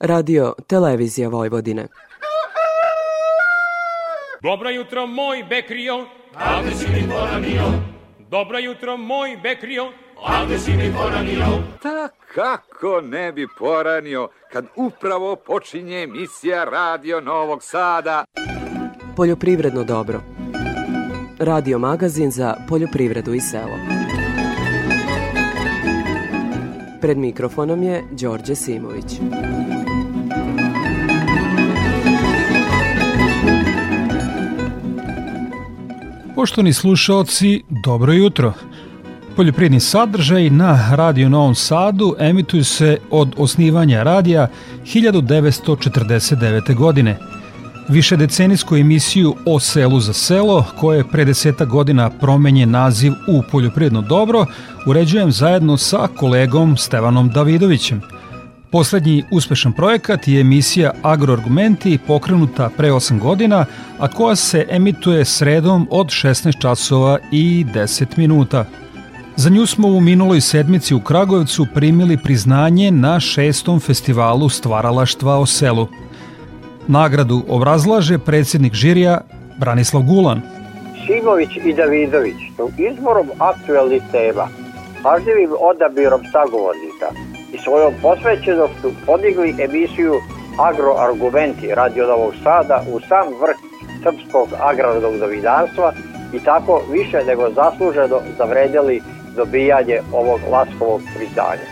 Radio Televizija Vojvodine. Dobro jutro moj Bekrio, Avde si mi poranio. Dobro jutro moj Bekrio, Avde si mi poranio. Ta kako ne bi poranio kad upravo počinje emisija Radio Novog Sada. Poljoprivredno dobro. Radio magazin za poljoprivredu i selo. Pred mikrofonom je Đorđe Simović. Poštovani slušaoci, dobro jutro. Poljoprivredni sadržaj na Radio Novom Sadu emituju se od osnivanja radija 1949. godine. Više decenijsku emisiju o selu za selo, koje je pre deseta godina promenje naziv u Poljoprivredno dobro, uređujem zajedno sa kolegom Stevanom Davidovićem – Poslednji uspešan projekat je emisija Agroargumenti pokrenuta pre 8 godina, a koja se emituje sredom od 16 časova i 10 minuta. Za nju smo u minuloj sedmici u Kragujevcu primili priznanje na šestom festivalu stvaralaštva o selu. Nagradu obrazlaže predsednik žirija Branislav Gulan. Šimović i Davidović su izborom aktuelnih tema, pažljivim odabirom sagovornika, i svojom posvećenošću podigli emisiju Agroargumenti Radio Novog Sada u sam vrh srpskog agrarnog novinarstva i tako više nego zasluženo zavredjeli dobijanje ovog laskovog priznanja.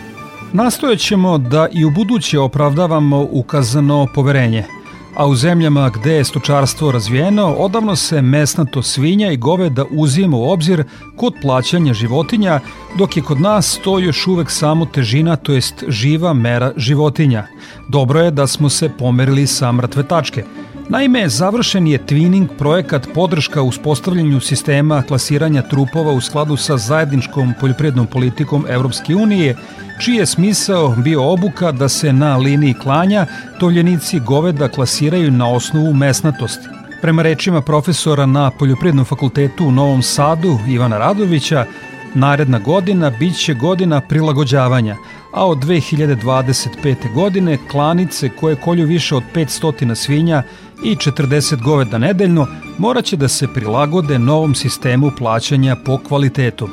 Nastojat ćemo da i u buduće opravdavamo ukazano poverenje – a u zemljama gde je stočarstvo razvijeno, odavno se mesnato svinja i goveda uzima u obzir kod plaćanja životinja, dok je kod nas to još uvek samo težina, to jest živa mera životinja. Dobro je da smo se pomerili sa mrtve tačke – Naime, završen je twinning projekat podrška uspostavljanju sistema klasiranja trupova u skladu sa zajedničkom poljoprivrednom politikom Evropske unije, čiji je smisao bio obuka da se na liniji klanja tovljenici goveda klasiraju na osnovu mesnatosti. Prema rečima profesora na Poljoprivrednom fakultetu u Novom Sadu Ivana Radovića, naredna godina biće godina prilagođavanja, a od 2025. godine klanice koje kolju više od 500 svinja i 40 goveda nedeljno moraće da se prilagode novom sistemu plaćanja po kvalitetu.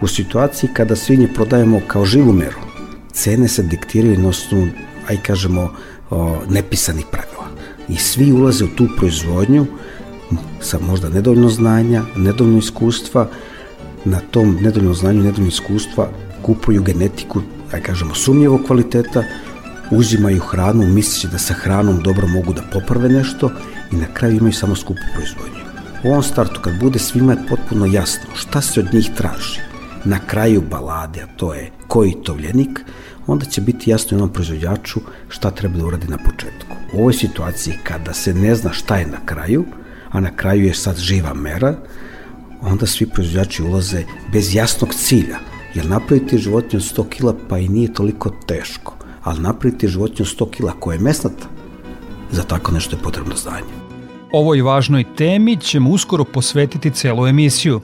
U situaciji kada svinje prodajemo kao živu meru, cene se diktiraju na osnovu, aj kažemo, nepisanih pravila. I svi ulaze u tu proizvodnju sa možda nedovoljno znanja, nedovoljno iskustva, na tom nedovoljno znanju, nedovoljno iskustva kupuju genetiku, aj kažemo, sumnjevog kvaliteta, uzimaju hranu, misleći da sa hranom dobro mogu da poprave nešto i na kraju imaju samo skupu proizvodnju. U ovom startu, kad bude svima potpuno jasno šta se od njih traži, na kraju balade, a to je koji tovljenik, onda će biti jasno jednom proizvođaču šta treba da uradi na početku. U ovoj situaciji kada se ne zna šta je na kraju, a na kraju je sad živa mera, onda svi proizvođači ulaze bez jasnog cilja, jer napraviti životinju od 100 kila pa i nije toliko teško ali napraviti životinju 100 kila koja je mesnata, za tako nešto je potrebno znanje. Ovoj važnoj temi ćemo uskoro posvetiti celu emisiju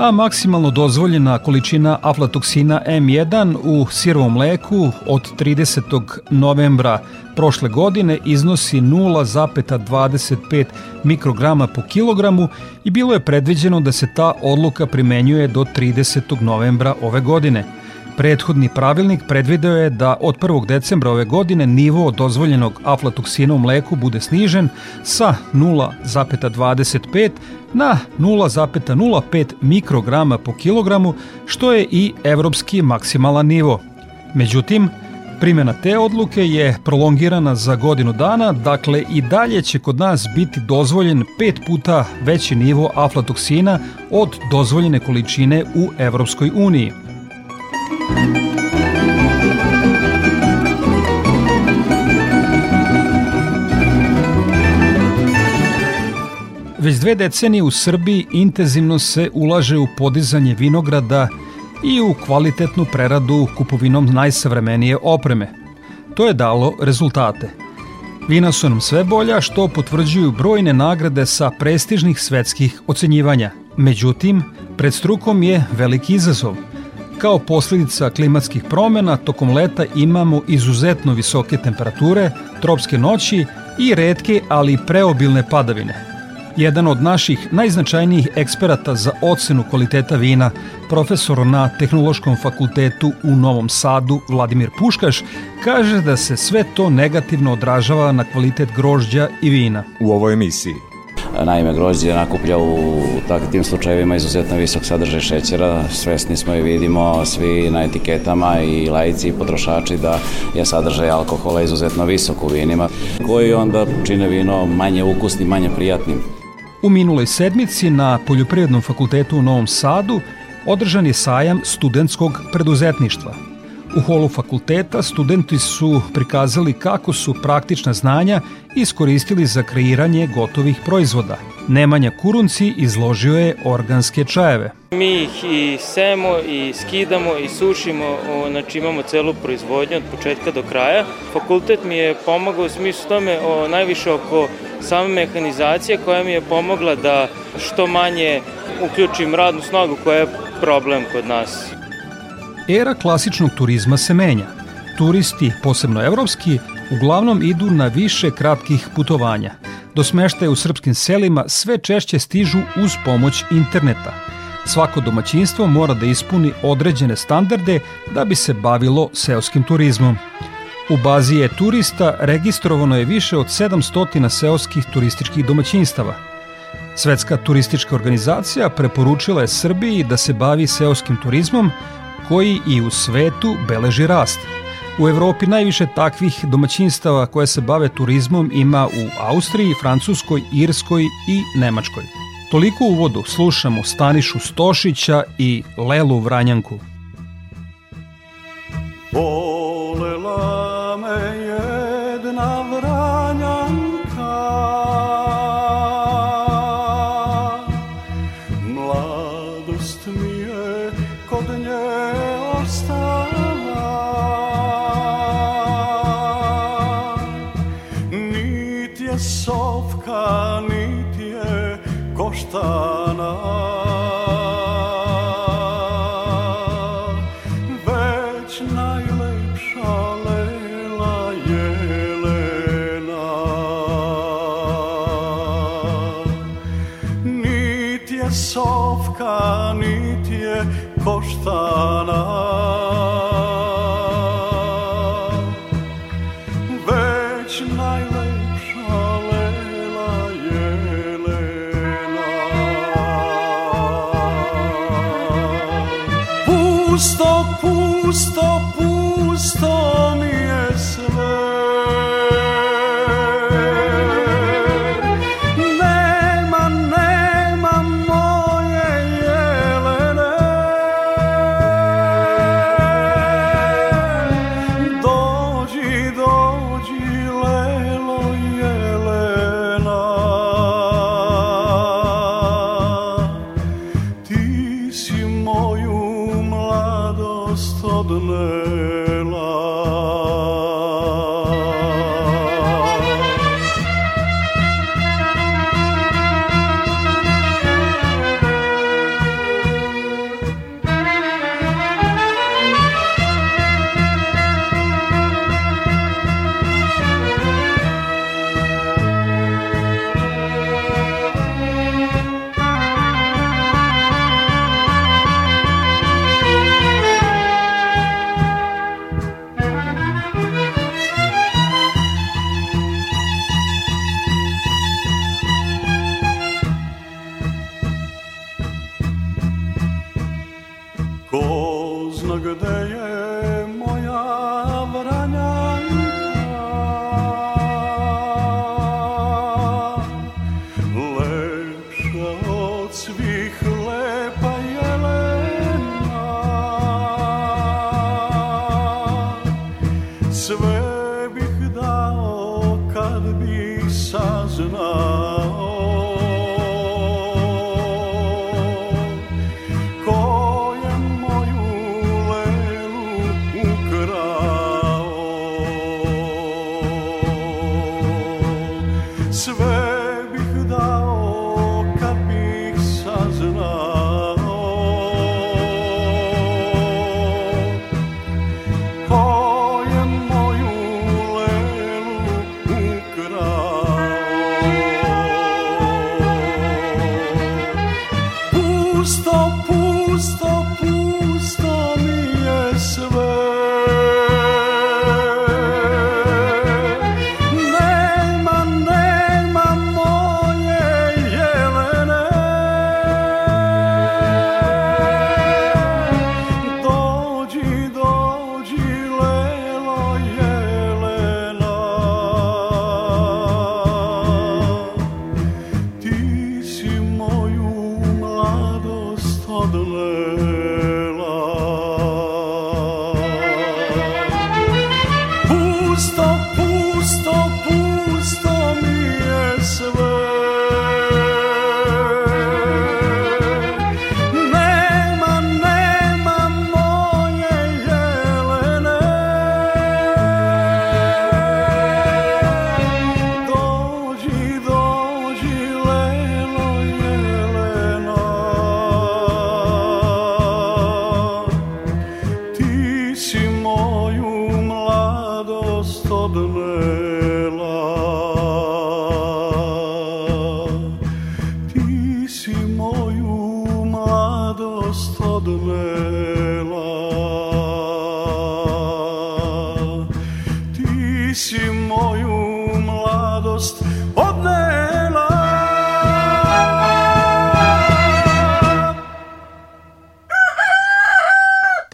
a maksimalno dozvoljena količina aflatoksina M1 u sirovom mleku od 30. novembra prošle godine iznosi 0,25 mikrograma po kilogramu i bilo je predviđeno da se ta odluka primenjuje do 30. novembra ove godine – Prethodni pravilnik predvideo je da od 1. decembra ove godine nivo dozvoljenog aflatoksina u mleku bude snižen sa 0,25 na 0,05 mikrograma po kilogramu, što je i evropski maksimalan nivo. Međutim, Primjena te odluke je prolongirana za godinu dana, dakle i dalje će kod nas biti dozvoljen pet puta veći nivo aflatoksina od dozvoljene količine u Evropskoj uniji. Već dve decenije u Srbiji intenzivno se ulaže u podizanje vinograda i u kvalitetnu preradu kupovinom najsavremenije opreme. To je dalo rezultate. Vina su nam sve bolja što potvrđuju brojne nagrade sa prestižnih svetskih ocenjivanja. Međutim, pred strukom je veliki izazov – Kao posljedica klimatskih promjena, tokom leta imamo izuzetno visoke temperature, tropske noći i redke, ali preobilne padavine. Jedan od naših najznačajnijih eksperata za ocenu kvaliteta vina, profesor na Tehnološkom fakultetu u Novom Sadu, Vladimir Puškaš, kaže da se sve to negativno odražava na kvalitet grožđa i vina. U ovoj emisiji Naime, grožđe nakuplja u takvim slučajevima izuzetno visok sadržaj šećera. Svesni smo i vidimo svi na etiketama i lajci i potrošači da je sadržaj alkohola izuzetno visok u vinima, koji onda čine vino manje ukusnim, manje prijatnim. U minuloj sedmici na Poljoprivrednom fakultetu u Novom Sadu održan je sajam studentskog preduzetništva. U holu fakulteta studenti su prikazali kako su praktična znanja iskoristili za kreiranje gotovih proizvoda. Nemanja Kurunci izložio je organske čajeve. Mi ih i semo i skidamo i sušimo, znači imamo celu proizvodnju od početka do kraja. Fakultet mi je pomagao u smislu tome o, najviše oko same mehanizacije koja mi je pomogla da što manje uključim radnu snagu koja je problem kod nas. Era klasičnog turizma se menja. Turisti, posebno evropski, uglavnom idu na više kratkih putovanja. Do smeštaja u srpskim selima sve češće stižu uz pomoć interneta. Svako domaćinstvo mora da ispuni određene standarde da bi se bavilo seoskim turizmom. U bazi je turista registrovano je više od 700 seoskih turističkih domaćinstava. Svetska turistička organizacija preporučila je Srbiji da se bavi seoskim turizmom koji i u svetu beleži rast. U Evropi najviše takvih domaćinstava koje se bave turizmom ima u Austriji, Francuskoj, Irskoj i Nemačkoj. Toliko u uvodu slušamo Stanišu Stošića i Lelu Vranjanku. Volela je koštana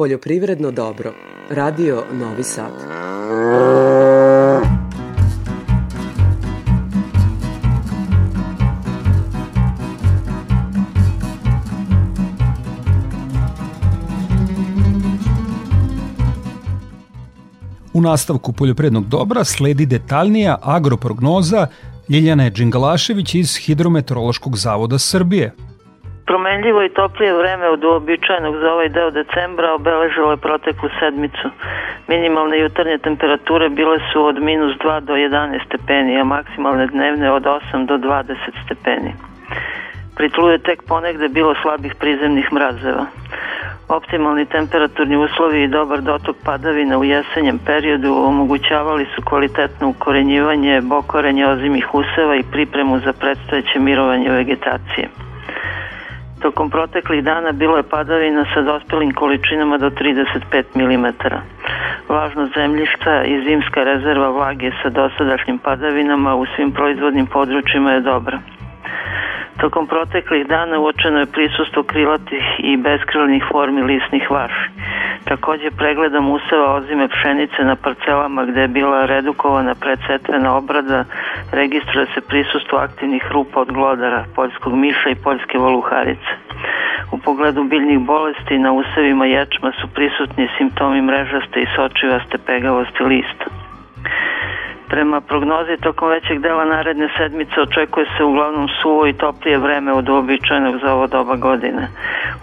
Poljoprivredno dobro. Radio Novi Sad. U nastavku poljoprednog dobra sledi detaljnija agroprognoza Ljiljane Đingalašević iz Hidrometeorološkog zavoda Srbije. Promenljivo i toplije vreme od uobičajenog za ovaj deo decembra obeležilo je proteklu sedmicu. Minimalne jutarnje temperature bile su od minus 2 do 11 stepeni, a maksimalne dnevne od 8 do 20 stepeni. Pritlu je tek ponegde bilo slabih prizemnih mrazeva. Optimalni temperaturni uslovi i dobar dotok padavina u jesenjem periodu omogućavali su kvalitetno ukorenjivanje, bokorenje ozimih useva i pripremu za predstojeće mirovanje vegetacije. Tokom proteklih dana bilo je padavina sa dospelim količinama do 35 mm. Važnost zemljišta i zimska rezerva vlage sa dosadašnjim padavinama u svim proizvodnim područjima je dobra. Tokom proteklih dana uočeno je prisustvo krilatih i beskrilnih formi lisnih vaši. Takođe pregledom useva ozime pšenice na parcelama gde je bila redukovana predsetvena obrada, registruje se prisustvo aktivnih rupa od glodara, poljskog miša i poljske voluharice. U pogledu biljnih bolesti na usevima ječma su prisutni simptomi mrežaste i sočivaste pegavosti lista. Prema prognozi tokom većeg dela naredne sedmice očekuje se uglavnom suvo i toplije vreme od uobičajenog za ovo doba godine.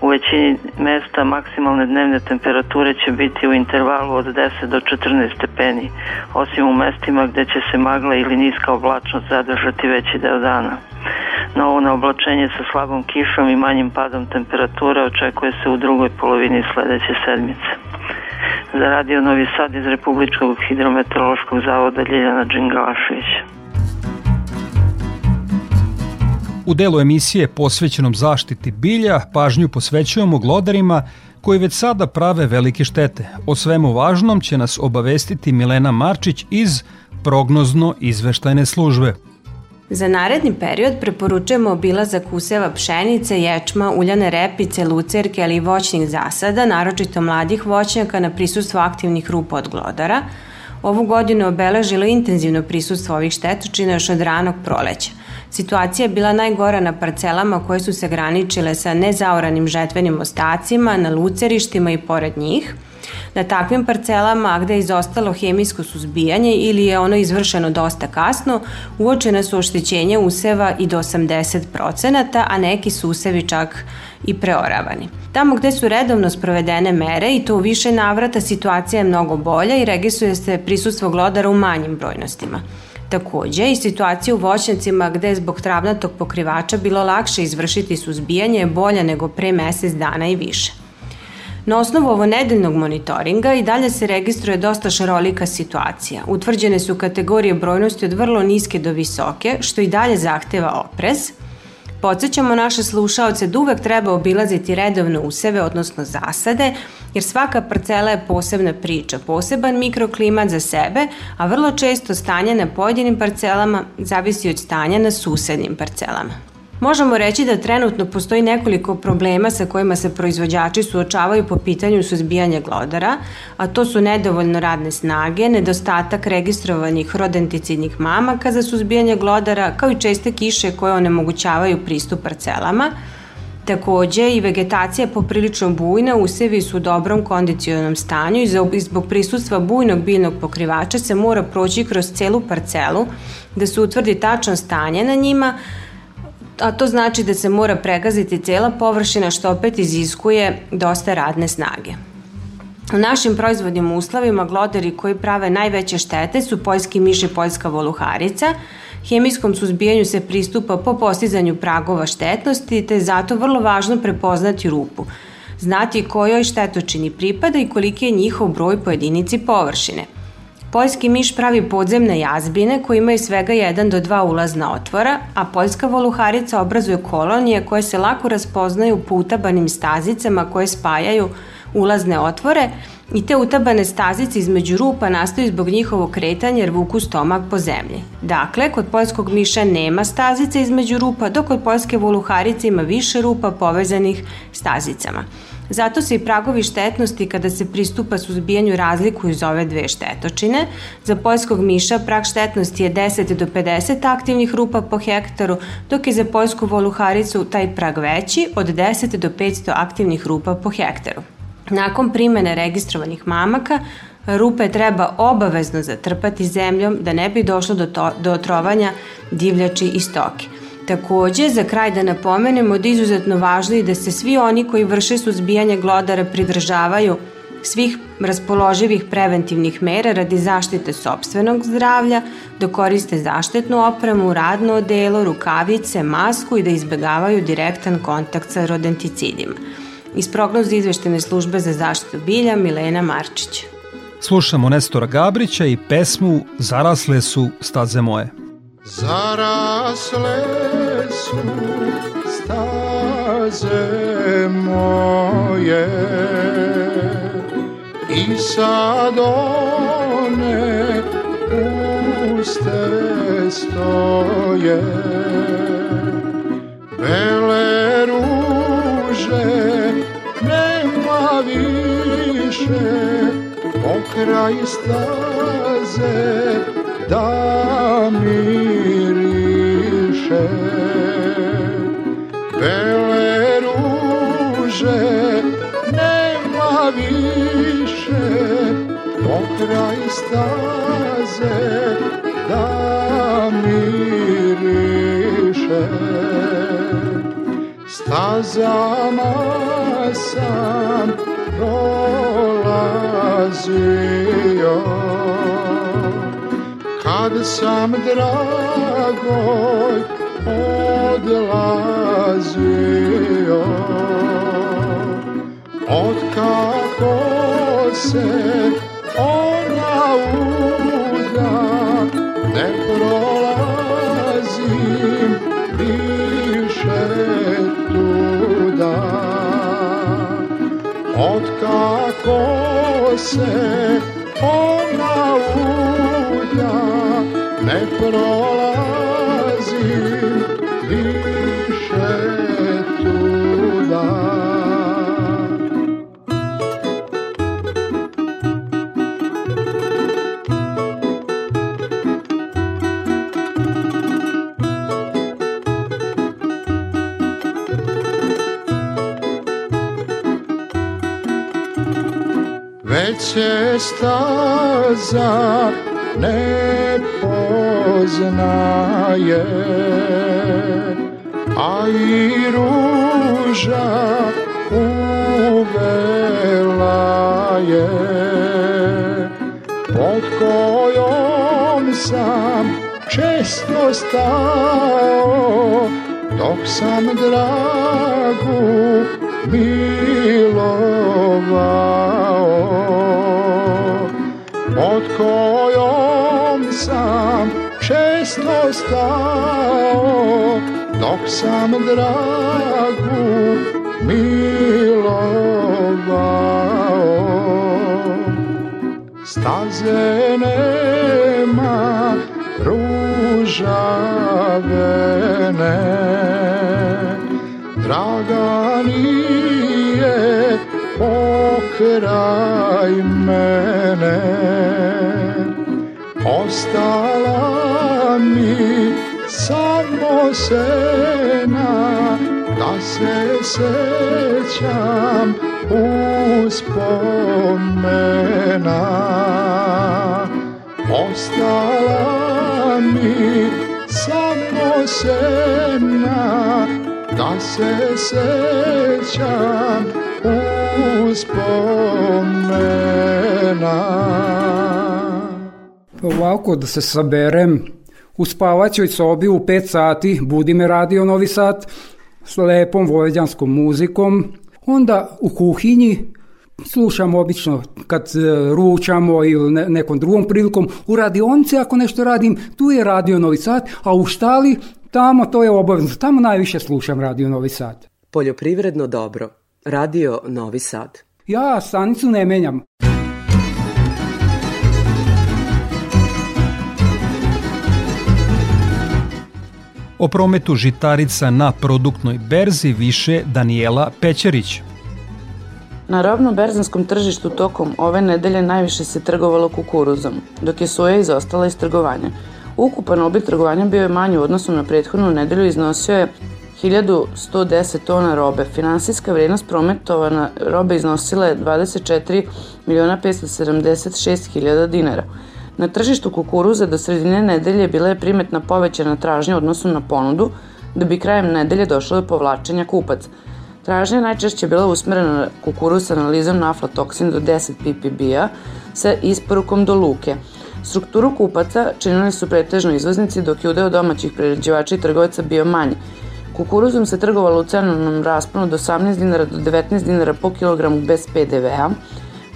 U većini mesta maksimalne dnevne temperature će biti u intervalu od 10 do 14 stepeni, osim u mestima gde će se magla ili niska oblačnost zadržati veći deo dana. Novo naoblačenje sa slabom kišom i manjim padom temperature očekuje se u drugoj polovini sledeće sedmice. Za radio Novi Sad iz Republičkog hidrometeorološkog zavoda Ljiljana Đingalašević. U delu emisije posvećenom zaštiti bilja pažnju posvećujemo glodarima koji već sada prave velike štete. O svemu važnom će nas obavestiti Milena Marčić iz prognozno izveštajne službe. Za naredni period preporučujemo obilazak useva pšenice, ječma, uljane repice, lucerke, ali i voćnih zasada, naročito mladih voćnjaka na prisustvo aktivnih rupa od glodara. Ovu godinu obeležilo intenzivno prisustvo ovih štetočina još od ranog proleća. Situacija je bila najgora na parcelama koje su se graničile sa nezaoranim žetvenim ostacima, na lucerištima i pored njih – Na takvim parcelama, gde je izostalo hemijsko suzbijanje ili je ono izvršeno dosta kasno, uočene su oštećenja useva i do 80%, a neki su usevi čak i preoravani. Tamo gde su redovno sprovedene mere i to u više navrata situacija je mnogo bolja i registruje se prisustvo glodara u manjim brojnostima. Takođe, i situacija u voćnjacima gde je zbog travnatog pokrivača bilo lakše izvršiti suzbijanje je bolja nego pre mesec dana i više. Na osnovu ovo nedeljnog monitoringa i dalje se registruje dosta šarolika situacija. Utvrđene su kategorije brojnosti od vrlo niske do visoke, što i dalje zahteva oprez. Podsećamo naše slušaoce da uvek treba obilaziti redovno useve, odnosno zasade, jer svaka parcela je posebna priča, poseban mikroklimat za sebe, a vrlo često stanje na pojedinim parcelama zavisi od stanja na susednim parcelama. Možemo reći da trenutno postoji nekoliko problema sa kojima se proizvođači suočavaju po pitanju suzbijanja glodara, a to su nedovoljno radne snage, nedostatak registrovanih rodenticidnih mamaka za suzbijanje glodara, kao i česte kiše koje onemogućavaju pristup parcelama, Takođe, i vegetacija poprilično bujna, usevi su u dobrom kondicionalnom stanju i zbog prisustva bujnog biljnog pokrivača se mora proći kroz celu parcelu da se utvrdi tačno stanje na njima, a to znači da se mora pregaziti cela površina što opet iziskuje dosta radne snage. U našim proizvodnim uslovima glodari koji prave najveće štete su poljski miš i poljska voluharica. Hemijskom suzbijanju se pristupa po postizanju pragova štetnosti, te je zato vrlo važno prepoznati rupu, znati kojoj štetočini pripada i koliki je njihov broj po jedinici površine. Poljski miš pravi podzemne jazbine koje imaju svega jedan do dva ulazna otvora, a poljska voluharica obrazuje kolonije koje se lako raspoznaju po utabanim stazicama koje spajaju ulazne otvore i te utabane stazice između rupa nastaju zbog njihovog kretanja jer vuku stomak po zemlji. Dakle, kod poljskog miša nema stazice između rupa, dok kod poljske voluharice ima više rupa povezanih stazicama. Zato se i pragovi štetnosti kada se pristupa suzbijanju razlikuju iz ove dve štetočine. Za poljskog miša prag štetnosti je 10 do 50 aktivnih rupa po hektaru, dok je za poljsku voluharicu taj prag veći od 10 do 500 aktivnih rupa po hektaru. Nakon primene registrovanih mamaka, rupe treba obavezno zatrpati zemljom da ne bi došlo do, to, do otrovanja divljači i stoke. Takođe, za kraj da napomenemo da izuzetno važno i da se svi oni koji vrše suzbijanje glodara pridržavaju svih raspoloživih preventivnih mera radi zaštite sobstvenog zdravlja, da koriste zaštitnu opremu, radno odelo, rukavice, masku i da izbegavaju direktan kontakt sa rodenticidima. Iz prognoza izveštene službe za zaštitu bilja Milena Marčić. Slušamo Nestora Gabrića i pesmu Zarasle su staze moje. Zarasle su staze moje. I sad one puste stoje. Bele ruže nema više pokraj staze da miriše bele ruže nema više pokraj staze da miriše. Stazama sam prolazio kad sam dragoj odlazio od kako se ona uda ne prolazim više tuda. Od kako se coração. Sećam uspomena. Ostala mi samo sena da se sećam uspomena. Ovako da se saberem u spavaćoj sobi u 5 sati budi me radio Novi Sad s lepom vojvođanskom muzikom. Onda u kuhinji slušamo obično kad e, ručamo ili ne, nekom drugom prilikom. U radionici ako nešto radim, tu je radio Novi Sad, a u štali tamo to je obavezno. Tamo najviše slušam radio Novi Sad. Poljoprivredno dobro. Radio Novi Sad. Ja stanicu ne menjam. O prometu žitarica na produktnoj berzi više Daniela Pećerić. Na robno-berzanskom tržištu tokom ove nedelje najviše se trgovalo kukuruzom, dok je soja izostala iz trgovanja. Ukupan oblik trgovanja bio je manji u odnosu na prethodnu nedelju i iznosio je 1110 tona robe. Finansijska vrednost prometovana robe iznosila je 24 miliona 576 hiljada dinara. Na tržištu kukuruza do sredine nedelje bila je primetna povećana tražnja odnosu na ponudu, da bi krajem nedelje došlo do povlačenja kupaca. Tražnja najčešće bila usmerena na kukuruz sa analizom na aflatoksin do 10 ppb-a sa isporukom do luke. Strukturu kupaca činili su pretežno izvoznici dok je udeo domaćih prerađivača i trgovaca bio manji. Kukuruzom se trgovalo u cenovnom rasponu od 18 dinara do 19 dinara po kilogramu bez PDV-a.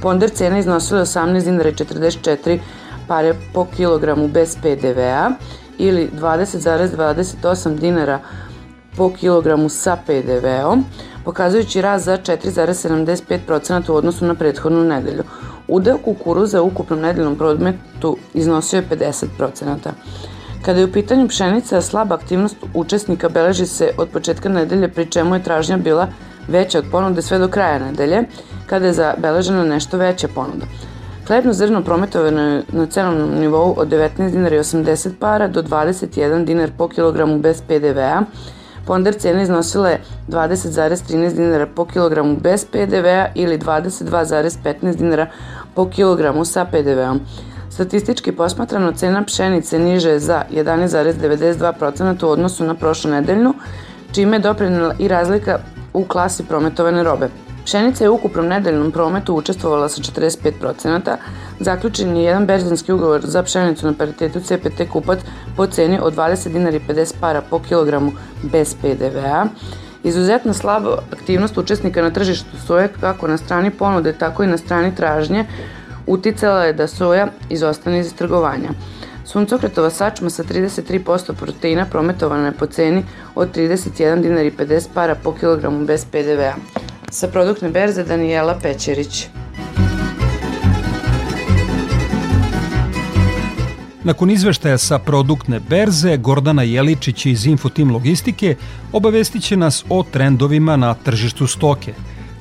Ponder cena iznosila 18 dinara i 44 pare po kilogramu bez PDV-a ili 20,28 dinara po kilogramu sa PDV-om, pokazujući rast za 4,75% u odnosu na prethodnu nedelju. Udeo kukuruza u ukupnom nedeljnom prometu iznosio je 50%. Kada je u pitanju pšenica, slaba aktivnost učesnika beleži se od početka nedelje, pri čemu je tražnja bila veća od ponude sve do kraja nedelje, kada je zabeležena nešto veća ponuda. Hlebno zrno prometovano je na cenovnom nivou od 19 dinara i 80 para do 21 dinar po kilogramu bez PDV-a. Ponder cena iznosila je 20,13 dinara po kilogramu bez PDV-a ili 22,15 dinara po kilogramu sa PDV-om. Statistički posmatrano cena pšenice niže je za 11,92% u odnosu na prošlu nedeljnu, čime je doprinela i razlika u klasi prometovane robe. Pšenica je u ukupnom nedeljnom prometu učestvovala sa 45%, zaključen je jedan berzanski ugovor za pšenicu na paritetu CPT kupac po ceni od 20 dinara i 50 para po kilogramu bez PDV-a. Izuzetno slaba aktivnost učesnika na tržištu soje kako na strani ponude, tako i na strani tražnje uticala je da soja izostane iz trgovanja. Suncokretova sačma sa 33% proteina prometovana je po ceni od 31 dinar i 50 para po kilogramu bez PDV-a. Sa produktne berze Danijela Pećerić. Nakon izveštaja sa produktne berze, Gordana Jeličić iz Infotim Logistike obavestit će nas o trendovima na tržištu stoke.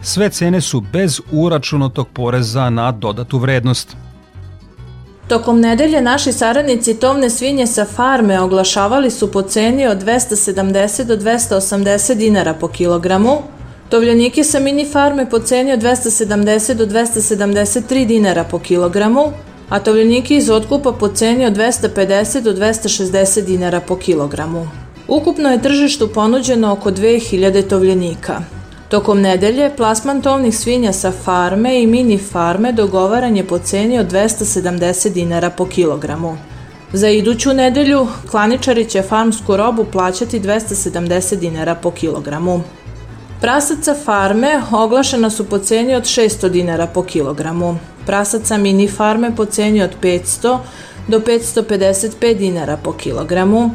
Sve cene su bez uračunatog poreza na dodatu vrednost. Tokom nedelje naši saradnici tovne svinje sa farme oglašavali su po ceni od 270 do 280 dinara po kilogramu, tovljenike sa mini farme po ceni od 270 do 273 dinara po kilogramu, a tovljenike iz otkupa po ceni od 250 do 260 dinara po kilogramu. Ukupno je tržištu ponuđeno oko 2000 tovljenika. Tokom nedelje, plasman tovnih svinja sa farme i mini farme dogovaran je po ceni od 270 dinara po kilogramu. Za iduću nedelju, klaničari će farmsku robu plaćati 270 dinara po kilogramu. Prasaca farme oglašena su po ceni od 600 dinara po kilogramu. Prasaca mini farme po ceni od 500 do 555 dinara po kilogramu,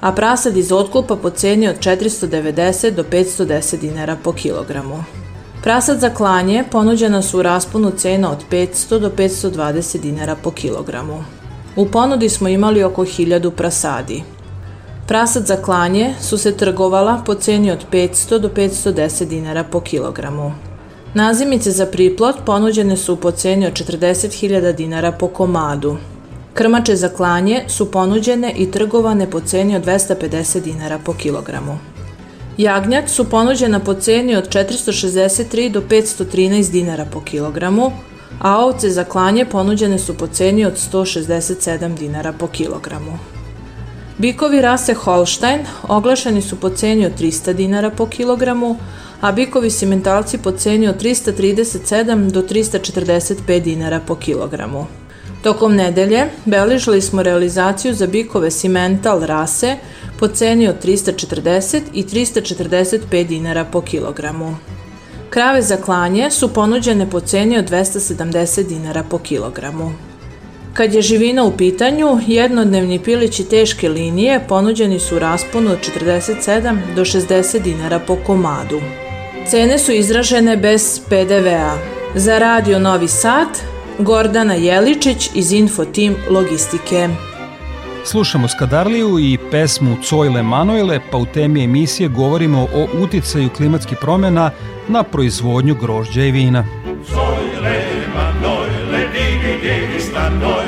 a prasad iz otkupa po ceni od 490 do 510 dinara po kilogramu. Prasad za klanje ponuđena su u rasponu cena od 500 do 520 dinara po kilogramu. U ponudi smo imali oko 1000 prasadi. Prasad za klanje su se trgovala po ceni od 500 do 510 dinara po kilogramu. Nazimice za priplot ponuđene su po ceni od 40.000 dinara po komadu. Krmače za klanje su ponuđene i trgovane po ceni od 250 dinara po kilogramu. Jagnjak su ponuđena po ceni od 463 do 513 dinara po kilogramu, a ovce za klanje ponuđene su po ceni od 167 dinara po kilogramu. Bikovi rase Holstein oglašeni su po ceni od 300 dinara po kilogramu, a bikovi simentalci po ceni od 337 do 345 dinara po kilogramu. Tokom nedelje beležili smo realizaciju za bikove simental rase po ceni od 340 i 345 dinara po kilogramu. Krave za klanje su ponuđene po ceni od 270 dinara po kilogramu. Kad je živina u pitanju, jednodnevni pilići teške linije ponuđeni su u rasponu od 47 do 60 dinara po komadu. Cene su izražene bez PDV-a. Za radio Novi Sad, Gordana Jeličić iz Info Team Logistike. Slušamo Skadarliju i pesmu Cojle Manojle, pa u temi emisije govorimo o uticaju klimatskih promjena na proizvodnju grožđa i vina. Cojle Manojle, digi digi stanojle,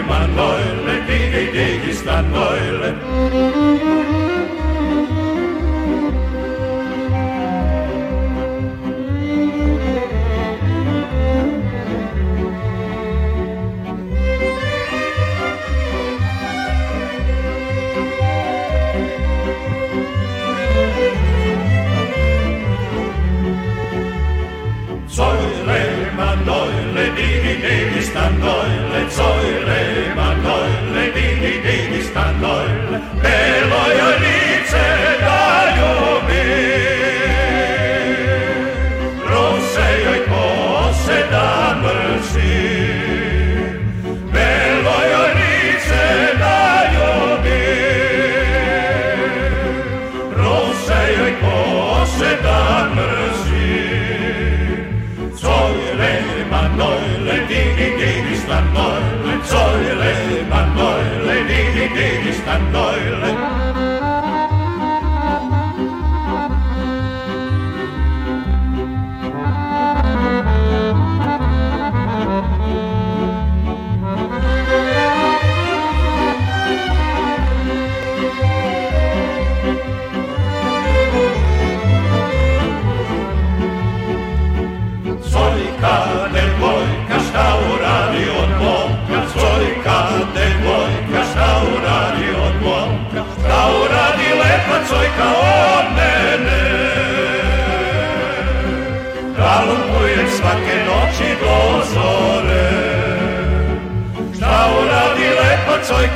digi digi belaya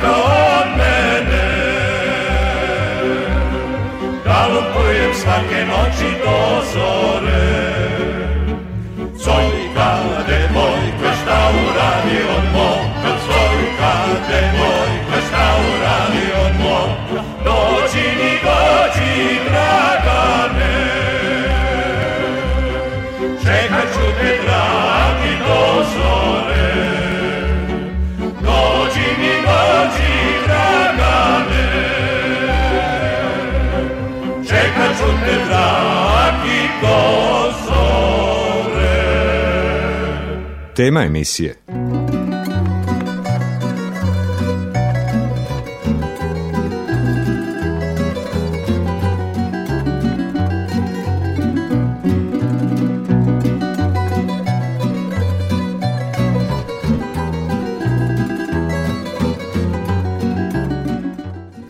Zojka od mene? Galupujem svake noći do zore. Tema emisije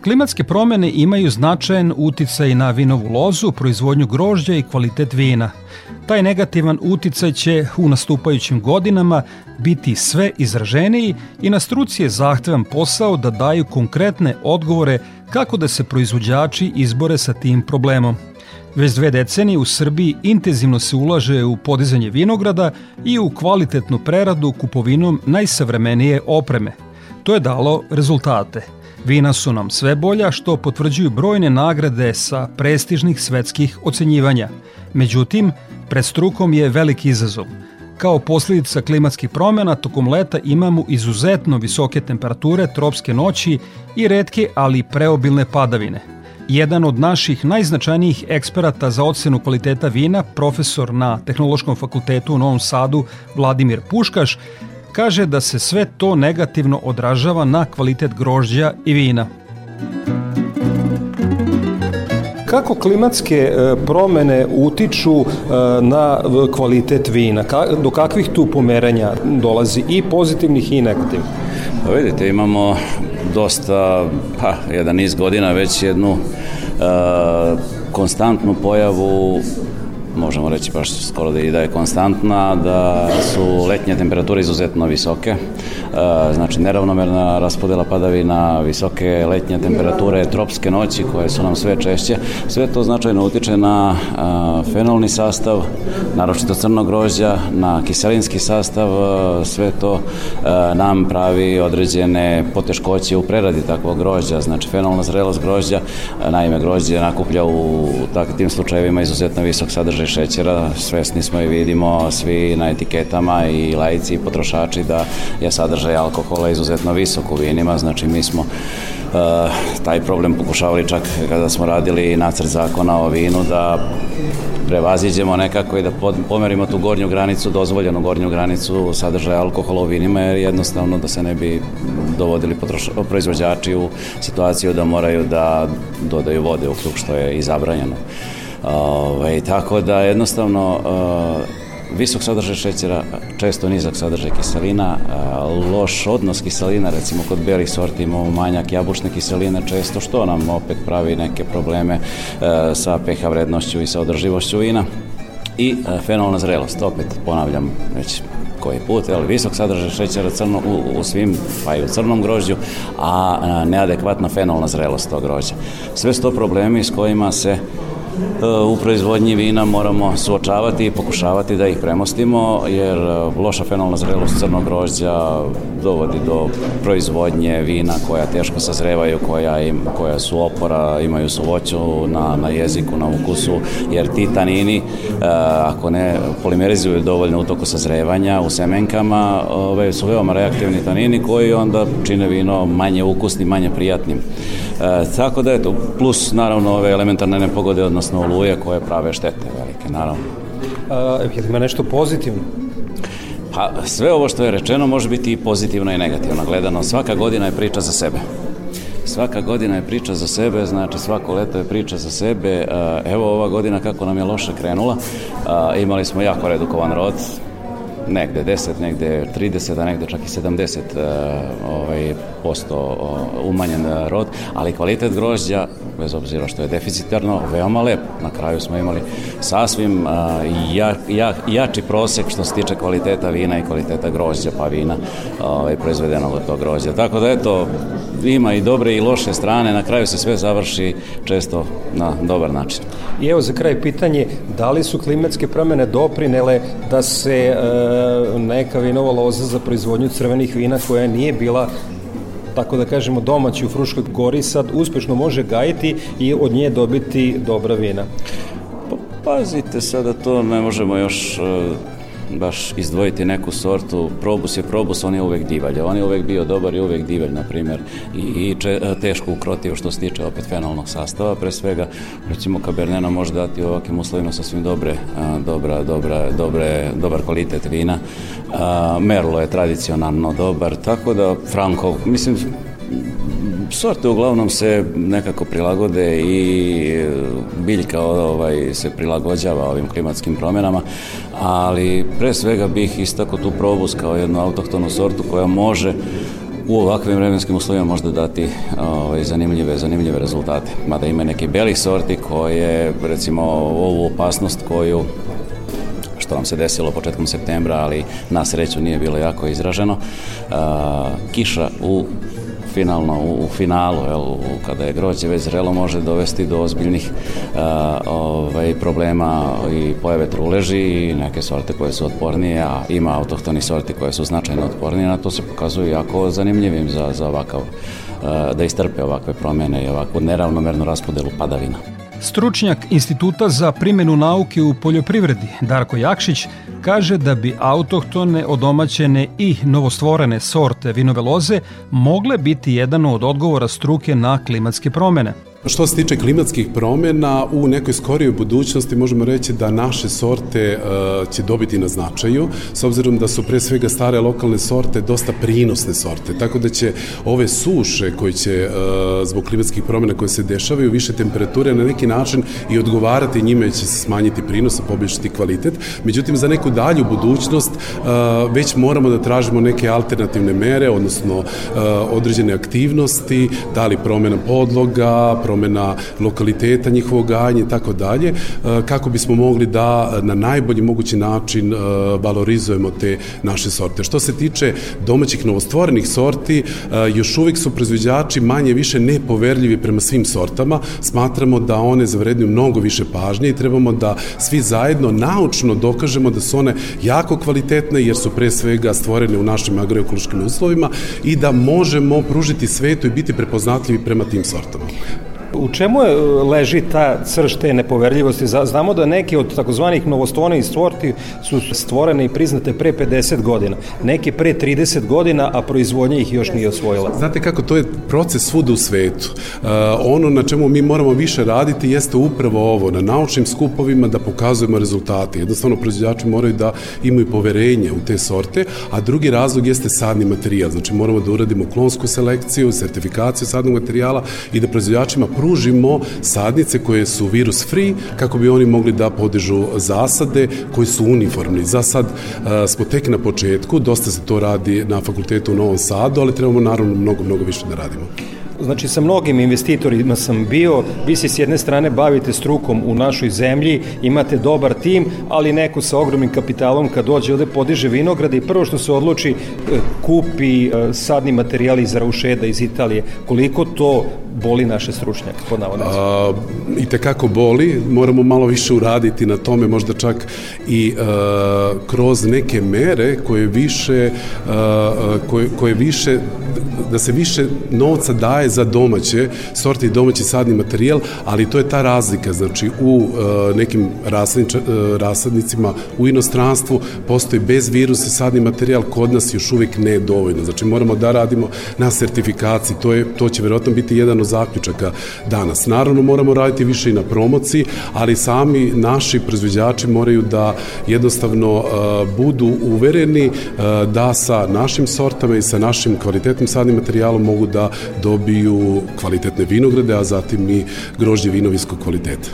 Klimatske promene imaju značajan uticaj na vinovu lozu, proizvodnju grožđa i kvalitet vina. Taj negativan uticaj će u nastupajućim godinama biti sve izraženiji i na struci je zahtevan posao da daju konkretne odgovore kako da se proizvođači izbore sa tim problemom. Već dve decenije u Srbiji intenzivno se ulaže u podizanje vinograda i u kvalitetnu preradu kupovinom najsavremenije opreme. To je dalo rezultate. Vina su nam sve bolja što potvrđuju brojne nagrade sa prestižnih svetskih ocenjivanja. Međutim, pred strukom je veliki izazov. Kao posljedica klimatskih promjena tokom leta imamo izuzetno visoke temperature, tropske noći i redke, ali preobilne padavine. Jedan od naših najznačajnijih eksperata za ocenu kvaliteta vina, profesor na Tehnološkom fakultetu u Novom Sadu Vladimir Puškaš, kaže da se sve to negativno odražava na kvalitet grožđa i vina. kako klimatske e, promene utiču e, na kvalitet vina? Do kakvih tu pomeranja dolazi i pozitivnih i negativnih? Pa vidite, imamo dosta, pa, jedan niz godina već jednu uh, konstantnu pojavu možemo reći baš skoro da i da je konstantna, da su letnje temperature izuzetno visoke, e, znači neravnomerna raspodela padavina, visoke letnje temperature, tropske noći koje su nam sve češće, sve to značajno utiče na e, fenolni sastav, naročito crnog grožđa, na kiselinski sastav, e, sve to nam pravi određene poteškoće u preradi takvog grožđa, znači fenolna zrelost grožđa, naime grožđe nakuplja u takvim slučajevima izuzetno visok sadržaj šećera, svesni smo i vidimo svi na etiketama i lajci i potrošači da je sadržaj alkohola izuzetno visok u vinima, znači mi smo uh, taj problem pokušavali čak kada smo radili nacrt zakona o vinu da prevaziđemo nekako i da pomerimo tu gornju granicu, dozvoljenu gornju granicu sadržaja alkohola u vinima, jer jednostavno da se ne bi dovodili proizvođači u situaciju da moraju da dodaju vode u krug, što je i zabranjeno. Ove, ovaj, tako da jednostavno visok sadržaj šećera, često nizak sadržaj kiselina, loš odnos kiselina, recimo kod belih sorti imamo manjak jabučne kiseline često, što nam opet pravi neke probleme sa pH vrednošću i sa održivošću vina i fenolna zrelost, opet ponavljam već koji put, ali visok sadržaj šećera crno, u, u svim, pa i u crnom grožđu, a neadekvatna fenolna zrelost tog grožđa. Sve su to problemi s kojima se u proizvodnji vina moramo suočavati i pokušavati da ih premostimo, jer e, loša fenolna zrelost crnog grožđa dovodi do proizvodnje vina koja teško sazrevaju, koja, im, koja su opora, imaju suvoću na, na jeziku, na ukusu, jer ti tanini, e, ako ne polimerizuju dovoljno u toku sazrevanja u semenkama, ove, su veoma reaktivni tanini koji onda čine vino manje ukusni, manje prijatnim. E, tako da eto, plus naravno ove elementarne nepogode, odnosno oluje koje prave štete velike, naravno. A, je li ima nešto pozitivno? Pa sve ovo što je rečeno može biti i pozitivno i negativno gledano. Svaka godina je priča za sebe. Svaka godina je priča za sebe, znači svako leto je priča za sebe. Evo ova godina kako nam je loše krenula, imali smo jako redukovan rod, negde 10, negde 30, a negde čak i 70 e, ovaj, posto umanjen rod, ali kvalitet grožđa, bez obzira što je deficitarno, veoma lep. Na kraju smo imali sasvim ja, ja, jači prosek što se tiče kvaliteta vina i kvaliteta grožđa, pa vina ovaj, proizvedenog od tog grožđa. Tako da eto, ima i dobre i loše strane, na kraju se sve završi često na dobar način. I evo za kraj pitanje, da li su klimatske promene doprinele da se e, neka vinova loza za proizvodnju crvenih vina koja nije bila tako da kažemo domaći u Fruškoj gori sad uspešno može gajiti i od nje dobiti dobra vina? Pa, pazite sada to ne možemo još e, baš izdvojiti neku sortu, probus je probus, on je uvek divalj, on je uvek bio dobar i uvek divalj, na primjer, i, i če, teško ukrotiv što se tiče opet fenolnog sastava, pre svega, recimo Cabernena može dati u ovakvim uslovima sasvim dobre, a, dobra, dobra, dobre, dobar kvalitet vina, a, Merlo je tradicionalno dobar, tako da Franko, mislim, sorte uglavnom se nekako prilagode i e, biljka ovaj, se prilagođava ovim klimatskim promjenama, ali pre svega bih istako tu probus kao jednu autohtonu sortu koja može u ovakvim vremenskim uslovima možda dati ovaj, zanimljive, zanimljive rezultate. Mada ima neki belih sorti koje, recimo, ovu opasnost koju što nam se desilo početkom septembra, ali na sreću nije bilo jako izraženo. Kiša u finalno u, u finalu, jel, kada je grođe već zrelo, može dovesti do ozbiljnih a, ovaj, problema i pojave truleži i neke sorte koje su otpornije, a ima autohtoni sorti koje su značajno otpornije, na to se pokazuje jako zanimljivim za, za ovakav, a, da istrpe ovakve promjene i ovakvu neravnomernu raspodelu padavina. Stručnjak Instituta za primjenu nauke u poljoprivredi Darko Jakšić kaže da bi autohtone, odomaćene i novostvorene sorte vinove loze mogle biti jedan od odgovora struke na klimatske promene. Što se tiče klimatskih promjena, u nekoj skorijoj budućnosti možemo reći da naše sorte uh, će dobiti na značaju, s obzirom da su pre svega stare lokalne sorte dosta prinosne sorte, tako da će ove suše koje će uh, zbog klimatskih promjena koje se dešavaju, više temperature na neki način i odgovarati njime će se smanjiti prinos, poboljšati kvalitet. Međutim, za neku dalju budućnost uh, već moramo da tražimo neke alternativne mere, odnosno određene aktivnosti, da li promjena podloga, promjena lokaliteta njihovog gajanja i tako dalje, kako bismo mogli da na najbolji mogući način valorizujemo te naše sorte. Što se tiče domaćih novostvorenih sorti, još uvijek su proizvođači manje više nepoverljivi prema svim sortama. Smatramo da one zavrednju mnogo više pažnje i trebamo da svi zajedno naučno dokažemo da su one jako kvalitetne jer su pre svega stvorene u našim agroekološkim uslovima i da možemo pružiti svetu i biti prepoznatljivi prema tim sortama. U čemu je, leži ta crš te nepoverljivosti? Znamo da neke od takozvanih novostvorenih sorti su stvorene i priznate pre 50 godina, neke pre 30 godina, a proizvodnja ih još nije osvojila. Znate kako, to je proces svuda u svetu. Uh, ono na čemu mi moramo više raditi jeste upravo ovo, na naučnim skupovima da pokazujemo rezultate. Jednostavno, proizvođači moraju da imaju poverenje u te sorte, a drugi razlog jeste sadni materijal. Znači, moramo da uradimo klonsku selekciju, sertifikaciju sadnog materijala i da proizvođačima sadnice koje su virus free kako bi oni mogli da podižu zasade koji su uniformni. Za sad a, smo tek na početku, dosta se to radi na fakultetu u Novom Sadu, ali trebamo naravno mnogo, mnogo više da radimo. Znači, sa mnogim investitorima sam bio, vi se s jedne strane bavite strukom u našoj zemlji, imate dobar tim, ali neko sa ogromnim kapitalom kad dođe ovde podiže vinograde i prvo što se odluči kupi sadni materijal iz Raušeda iz Italije. Koliko to boli naše stručnjake, pod navodnicima? I tekako boli, moramo malo više uraditi na tome, možda čak i a, kroz neke mere koje više, a, koje, koje više, da se više novca daje za domaće sorte i domaći sadni materijal, ali to je ta razlika, znači u a, nekim rasadniča, rasadnicima u inostranstvu postoji bez virusa sadni materijal, kod nas još uvijek ne dovoljno, znači moramo da radimo na sertifikaciji, to, je, to će verovatno biti jedan od zaključaka danas. Naravno, moramo raditi više i na promociji, ali sami naši proizvođači moraju da jednostavno uh, budu uvereni uh, da sa našim sortama i sa našim kvalitetnim sadnim materijalom mogu da dobiju kvalitetne vinograde, a zatim i grožđe vinoviskog kvaliteta.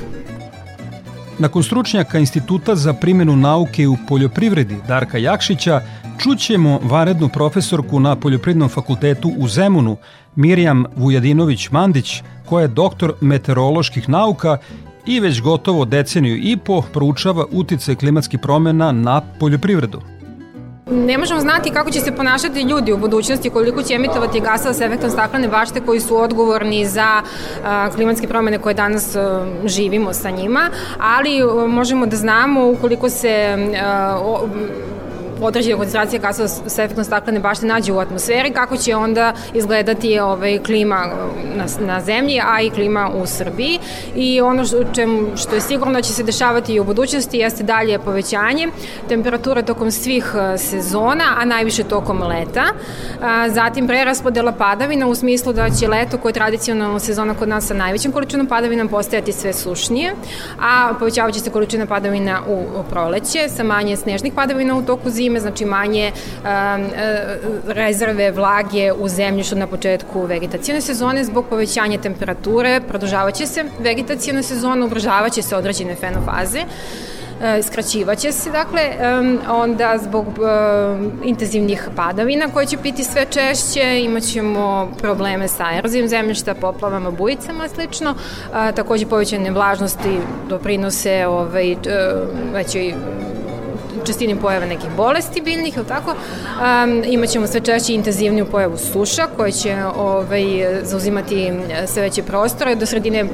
Nakon stručnjaka Instituta za primjenu nauke u poljoprivredi Darka Jakšića, čućemo varednu profesorku na Poljoprivrednom fakultetu u Zemunu, Mirjam Vujadinović-Mandić, koja je doktor meteoroloških nauka i već gotovo deceniju i po proučava utice klimatskih promjena na poljoprivredu. Ne možemo znati kako će se ponašati ljudi u budućnosti, koliko će emitovati gasova sa efektom staklene bašte koji su odgovorni za klimatske promene koje danas živimo sa njima, ali možemo da znamo ukoliko se o, određena koncentracija gasova sa efektom staklene bašte nađe u atmosferi, kako će onda izgledati ovaj, klima na, na zemlji, a i klima u Srbiji. I ono što, čem, što je sigurno da će se dešavati i u budućnosti jeste dalje povećanje temperature tokom svih sezona, a najviše tokom leta. Zatim preraspodela padavina u smislu da će leto koje je tradicionalno sezona kod nas sa najvećim količinom padavina postajati sve sušnije, a povećavaće se količina padavina u proleće sa manje snežnih padavina u toku zime zime, znači manje um, rezerve vlage u zemljištu na početku vegetacijone sezone zbog povećanja temperature, produžavaće se vegetacijona sezona, ubržavaće se određene fenofaze skraćivaće se, dakle, onda zbog intenzivnih padavina koje će biti sve češće, imaćemo probleme sa erozijom zemljišta, poplavama, bujicama, slično, takođe povećane vlažnosti doprinose ovaj, većoj čestini pojave nekih bolesti biljnih, ili tako, um, imaćemo sve češće intenzivniju pojavu suša koje će ovaj, zauzimati sve veće prostore. Do sredine uh,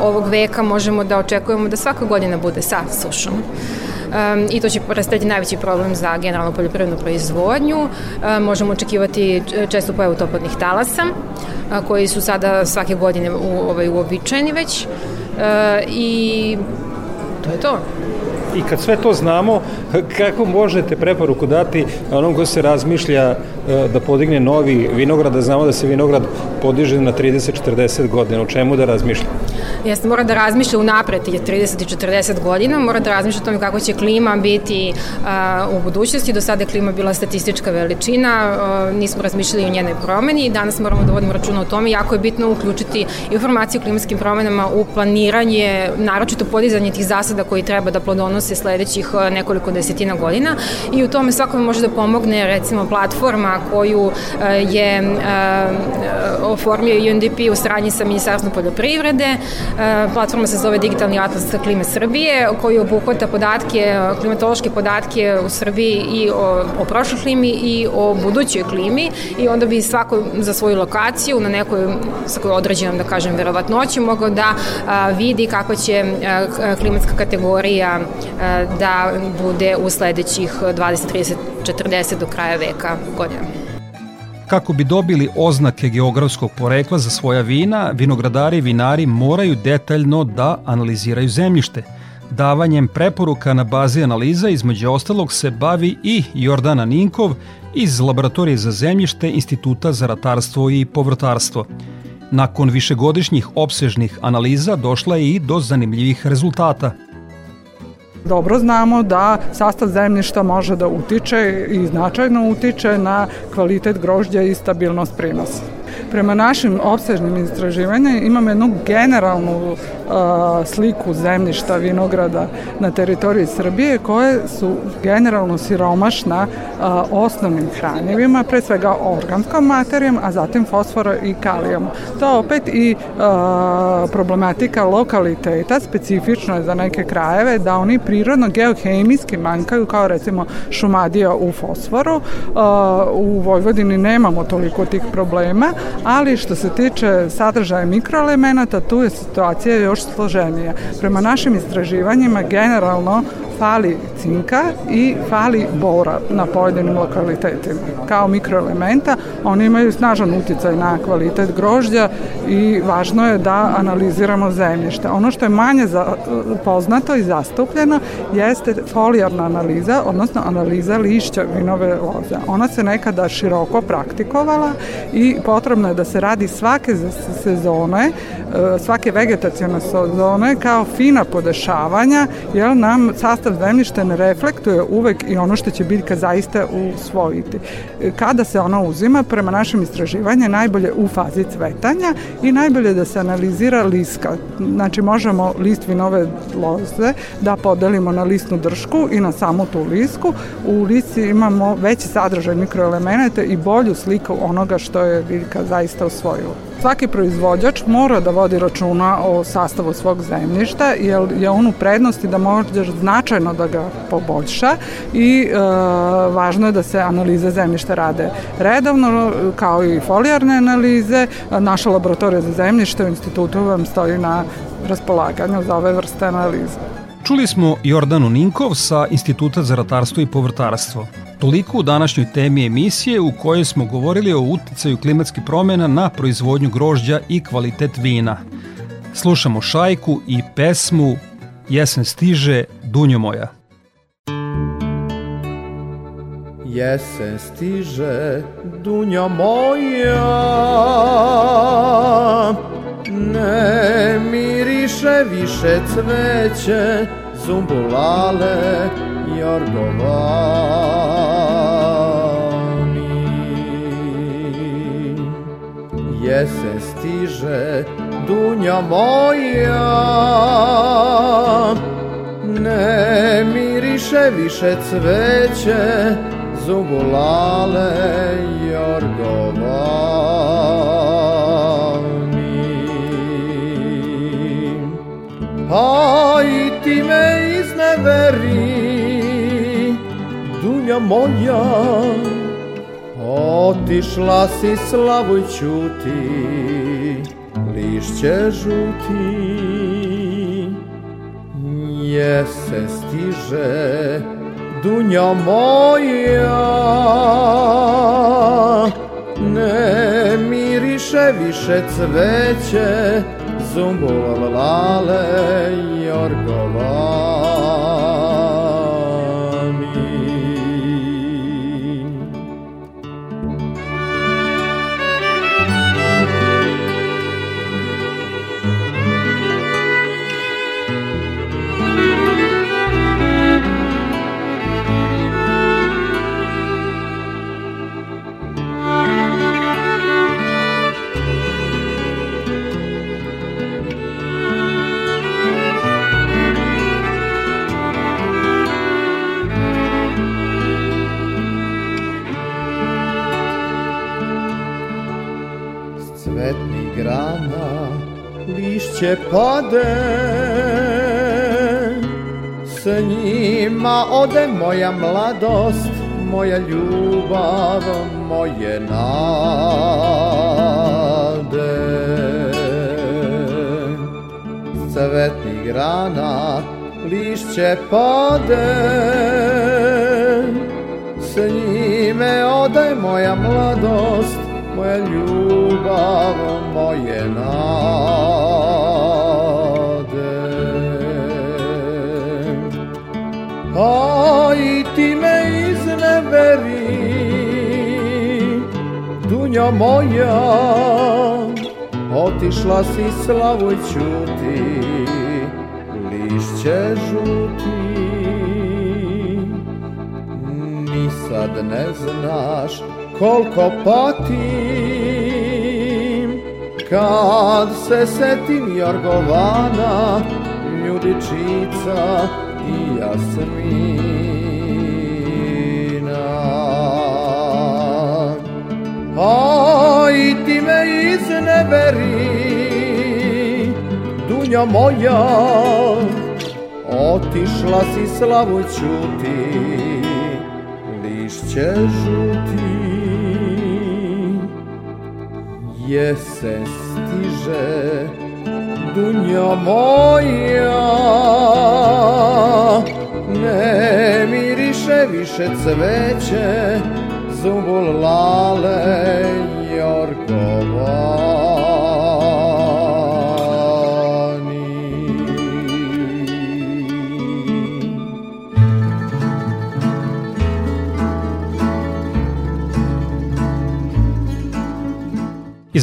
ovog veka možemo da očekujemo da svaka godina bude sa sušom. Um, i to će predstaviti najveći problem za generalnu poljoprivrednu proizvodnju. Um, možemo očekivati često pojavu toplotnih talasa, a, koji su sada svake godine u, ovaj, uobičajeni već. Uh, I to je to. I kad sve to znamo, kako možete preporuku dati onom ko se razmišlja e, da podigne novi vinograd, da znamo da se vinograd podiže na 30-40 godina, o čemu da razmišlja? Jeste, mora da razmišlja unapred, je 30 i 40 godina, mora da razmišlja o tome kako će klima biti u budućnosti. Do sada je klima bila statistička veličina, nismo razmišljali o njenoj promeni i danas moramo da vodimo računa o tome. Jako je bitno uključiti informacije o klimatskim promenama u planiranje, naročito podizanje tih zasada koji treba da plodonose sledećih nekoliko desetina godina i u tome svakome može da pomogne recimo platforma koju je oformio UNDP u saradnji sa Ministarstvom poljoprivrede. E, platforma se zove Digitalni atlas klime Srbije, koji obuhvata podatke, klimatološke podatke u Srbiji i o, o prošloj klimi i o budućoj klimi i onda bi svako za svoju lokaciju na nekoj, sa kojoj određenom, da kažem, verovatnoći mogao da vidi kakva će klimatska kategorija da bude u sledećih 20, 30, 40 do kraja veka godina. Kako bi dobili oznake geografskog porekla za svoja vina, vinogradari i vinari moraju detaljno da analiziraju zemljište. Davanjem preporuka na bazi analiza između ostalog se bavi i Jordana Ninkov iz Laboratorije za zemljište Instituta za ratarstvo i povrtarstvo. Nakon višegodišnjih opsežnih analiza došla je i do zanimljivih rezultata – Dobro znamo da sastav zemljišta može da utiče i značajno utiče na kvalitet grožđa i stabilnost prinosa. Prema našim obsežnim istraživanjima imamo jednu generalnu uh, sliku zemljišta vinograda na teritoriji Srbije koje su generalno siromašna uh, osnovnim hranjivima, pre svega organskom materijom, a zatim fosfora i kalijom. To opet i uh, problematika lokaliteta, specifično je za neke krajeve, da oni prirodno geohemijski mankaju kao recimo šumadija u fosforu. Uh, u Vojvodini nemamo toliko tih problema, ali što se tiče sadržaja mikroelemenata, tu je situacija još složenija. Prema našim istraživanjima, generalno fali cinka i fali bora na pojedinim lokalitetima. Kao mikroelementa oni imaju snažan uticaj na kvalitet grožđa i važno je da analiziramo zemljište. Ono što je manje za, poznato i zastupljeno jeste folijarna analiza, odnosno analiza lišća vinove loze. Ona se nekada široko praktikovala i potrebno je da se radi svake sezone, e, svake vegetacijone sezone kao fina podešavanja, jer nam sastav sastav zemljišta ne reflektuje uvek i ono što će biljka zaista usvojiti. Kada se ona uzima, prema našem istraživanju, najbolje u fazi cvetanja i najbolje da se analizira liska. Znači, možemo list vinove loze da podelimo na listnu dršku i na samu tu lisku. U listi imamo veći sadržaj mikroelemenata i bolju sliku onoga što je biljka zaista usvojila. Svaki proizvođač mora da vodi računa o sastavu svog zemljišta, jer je on u prednosti da možeš značajno da ga poboljša i e, važno je da se analize zemljišta rade redovno, kao i folijarne analize. Naša laboratorija za zemljište u institutu vam stoji na raspolaganju za ove vrste analize. Čuli smo Jordanu Ninkov sa Instituta za ratarstvo i povrtarstvo. Toliko u današnjoj temi emisije u kojoj smo govorili o uticaju klimatskih promjena na proizvodnju grožđa i kvalitet vina. Slušamo šajku i pesmu Jesen stiže, Dunjo moja. Jesen stiže, Dunjo moja, ne miriše više cveće, zumbulale, jorgovani. Jesen stiže, dunja moja. Ne miriše više cveće Zubulale jorgovani dunja moja Otišla si slavuj čuti Lišće žuti. Jesen stiže Dunja moja Ne miriše više cveće Zumbulale jorgovani lišće pade S njima ode moja mladost Moja ljubav, moje nade Cvetni grana lišće pade S njime ode moja mladost moja ljubav, moje nade. A i ti me izneveri, dunja moja, otišla si slavu i čuti, lišće žuti. Ni sad ne znaš koliko patim Kad se setim Jorgovana, Ljudičica Jasmina. A i ti me izneveri, Dunja moja. Otišla si slavu čuti, lišće žuti. Jesen stiže Dunja moja. Ne miriše više cveće Zumbul lale Jorgova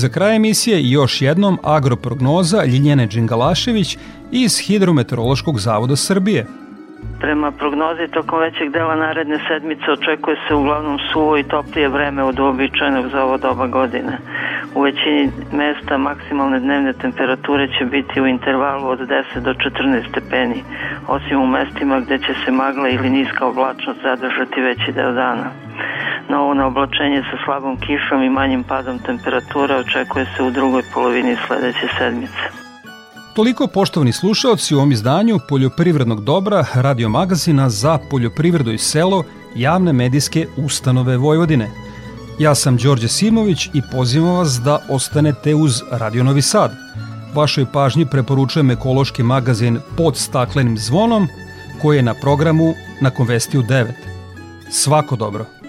za kraj emisije još jednom agroprognoza Ljiljene Đingalašević iz Hidrometeorološkog zavoda Srbije. Prema prognozi tokom većeg dela naredne sedmice očekuje se uglavnom suvo i toplije vreme od uobičajenog za ovo doba godine. U većini mesta maksimalne dnevne temperature će biti u intervalu od 10 do 14 stepeni, osim u mestima gde će se magla ili niska oblačnost zadržati veći deo dana. Novo naoblačenje sa slabom kišom i manjim padom temperature očekuje se u drugoj polovini sledeće sedmice. Toliko poštovani slušaoci u ovom izdanju Poljoprivrednog dobra radio magazina za poljoprivredu i selo javne medijske ustanove Vojvodine. Ja sam Đorđe Simović i pozivam vas da ostanete uz Radio Novi Sad. Vašoj pažnji preporučujem ekološki magazin Pod staklenim zvonom koji je na programu nakon vesti u 9. Svako dobro!